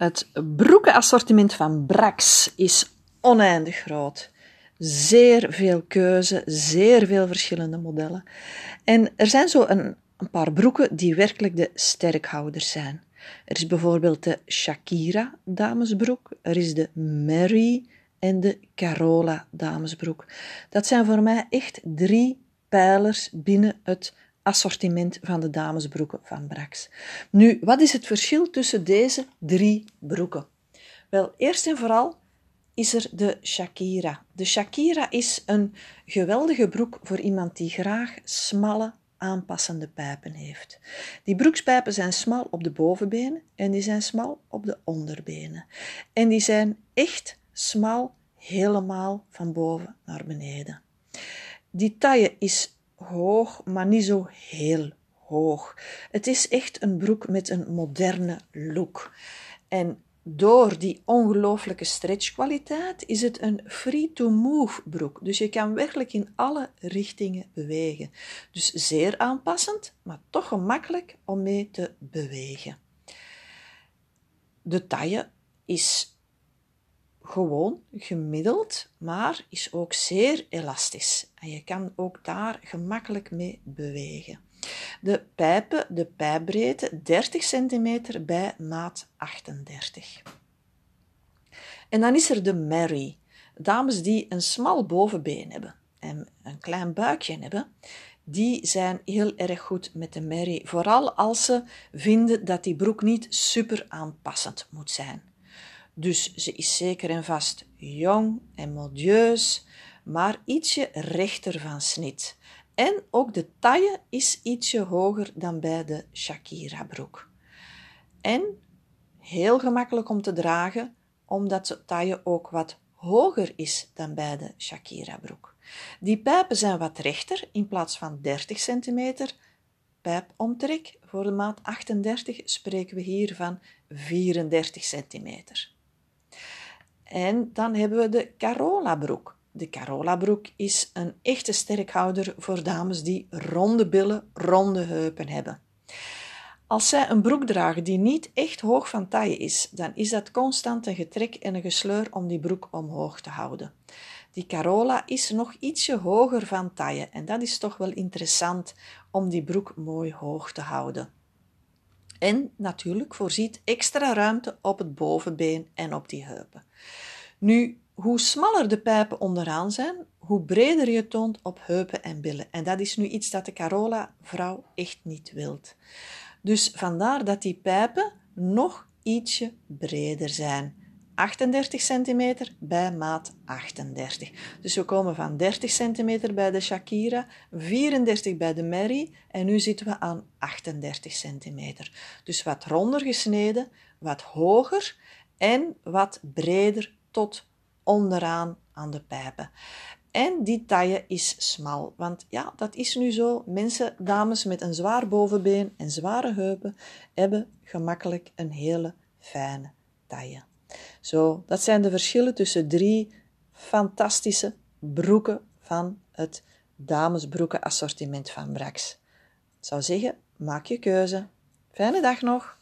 Het broekenassortiment van Brax is oneindig groot. Zeer veel keuze, zeer veel verschillende modellen. En er zijn zo een, een paar broeken die werkelijk de sterkhouders zijn. Er is bijvoorbeeld de Shakira damesbroek, er is de Mary en de Carola damesbroek. Dat zijn voor mij echt drie pijlers binnen het assortiment van de damesbroeken van Brax. Nu, wat is het verschil tussen deze drie broeken? Wel, eerst en vooral is er de Shakira. De Shakira is een geweldige broek voor iemand die graag smalle, aanpassende pijpen heeft. Die broekspijpen zijn smal op de bovenbenen en die zijn smal op de onderbenen. En die zijn echt smal helemaal van boven naar beneden. Die taille is hoog, maar niet zo heel hoog. Het is echt een broek met een moderne look. En door die ongelooflijke stretchkwaliteit is het een free-to-move broek. Dus je kan werkelijk in alle richtingen bewegen. Dus zeer aanpassend, maar toch gemakkelijk om mee te bewegen. De taille is gewoon gemiddeld, maar is ook zeer elastisch. En je kan ook daar gemakkelijk mee bewegen. De pijpen, de pijpbreedte 30 cm bij maat 38. En dan is er de Mary. Dames die een smal bovenbeen hebben en een klein buikje hebben, die zijn heel erg goed met de Mary. Vooral als ze vinden dat die broek niet super aanpassend moet zijn. Dus ze is zeker en vast jong en modieus, maar ietsje rechter van snit. En ook de taille is ietsje hoger dan bij de Shakira broek. En heel gemakkelijk om te dragen, omdat de taille ook wat hoger is dan bij de Shakira broek. Die pijpen zijn wat rechter in plaats van 30 centimeter. Pijpomtrek voor de maat 38 spreken we hier van 34 centimeter. En dan hebben we de Carola broek. De Carola broek is een echte sterkhouder voor dames die ronde billen, ronde heupen hebben. Als zij een broek dragen die niet echt hoog van taille is, dan is dat constant een getrek en een gesleur om die broek omhoog te houden. Die Carola is nog ietsje hoger van taille en dat is toch wel interessant om die broek mooi hoog te houden. En natuurlijk voorziet extra ruimte op het bovenbeen en op die heupen. Nu, hoe smaller de pijpen onderaan zijn, hoe breder je toont op heupen en billen. En dat is nu iets dat de Carola-vrouw echt niet wilt. Dus vandaar dat die pijpen nog ietsje breder zijn. 38 cm bij maat 38. Dus we komen van 30 cm bij de Shakira, 34 bij de Mary en nu zitten we aan 38 cm. Dus wat ronder gesneden, wat hoger en wat breder tot onderaan aan de pijpen. En die taille is smal, want ja, dat is nu zo. Mensen, dames met een zwaar bovenbeen en zware heupen hebben gemakkelijk een hele fijne taille. Zo, dat zijn de verschillen tussen drie fantastische broeken van het damesbroeken assortiment van Brax. Ik zou zeggen, maak je keuze. Fijne dag nog!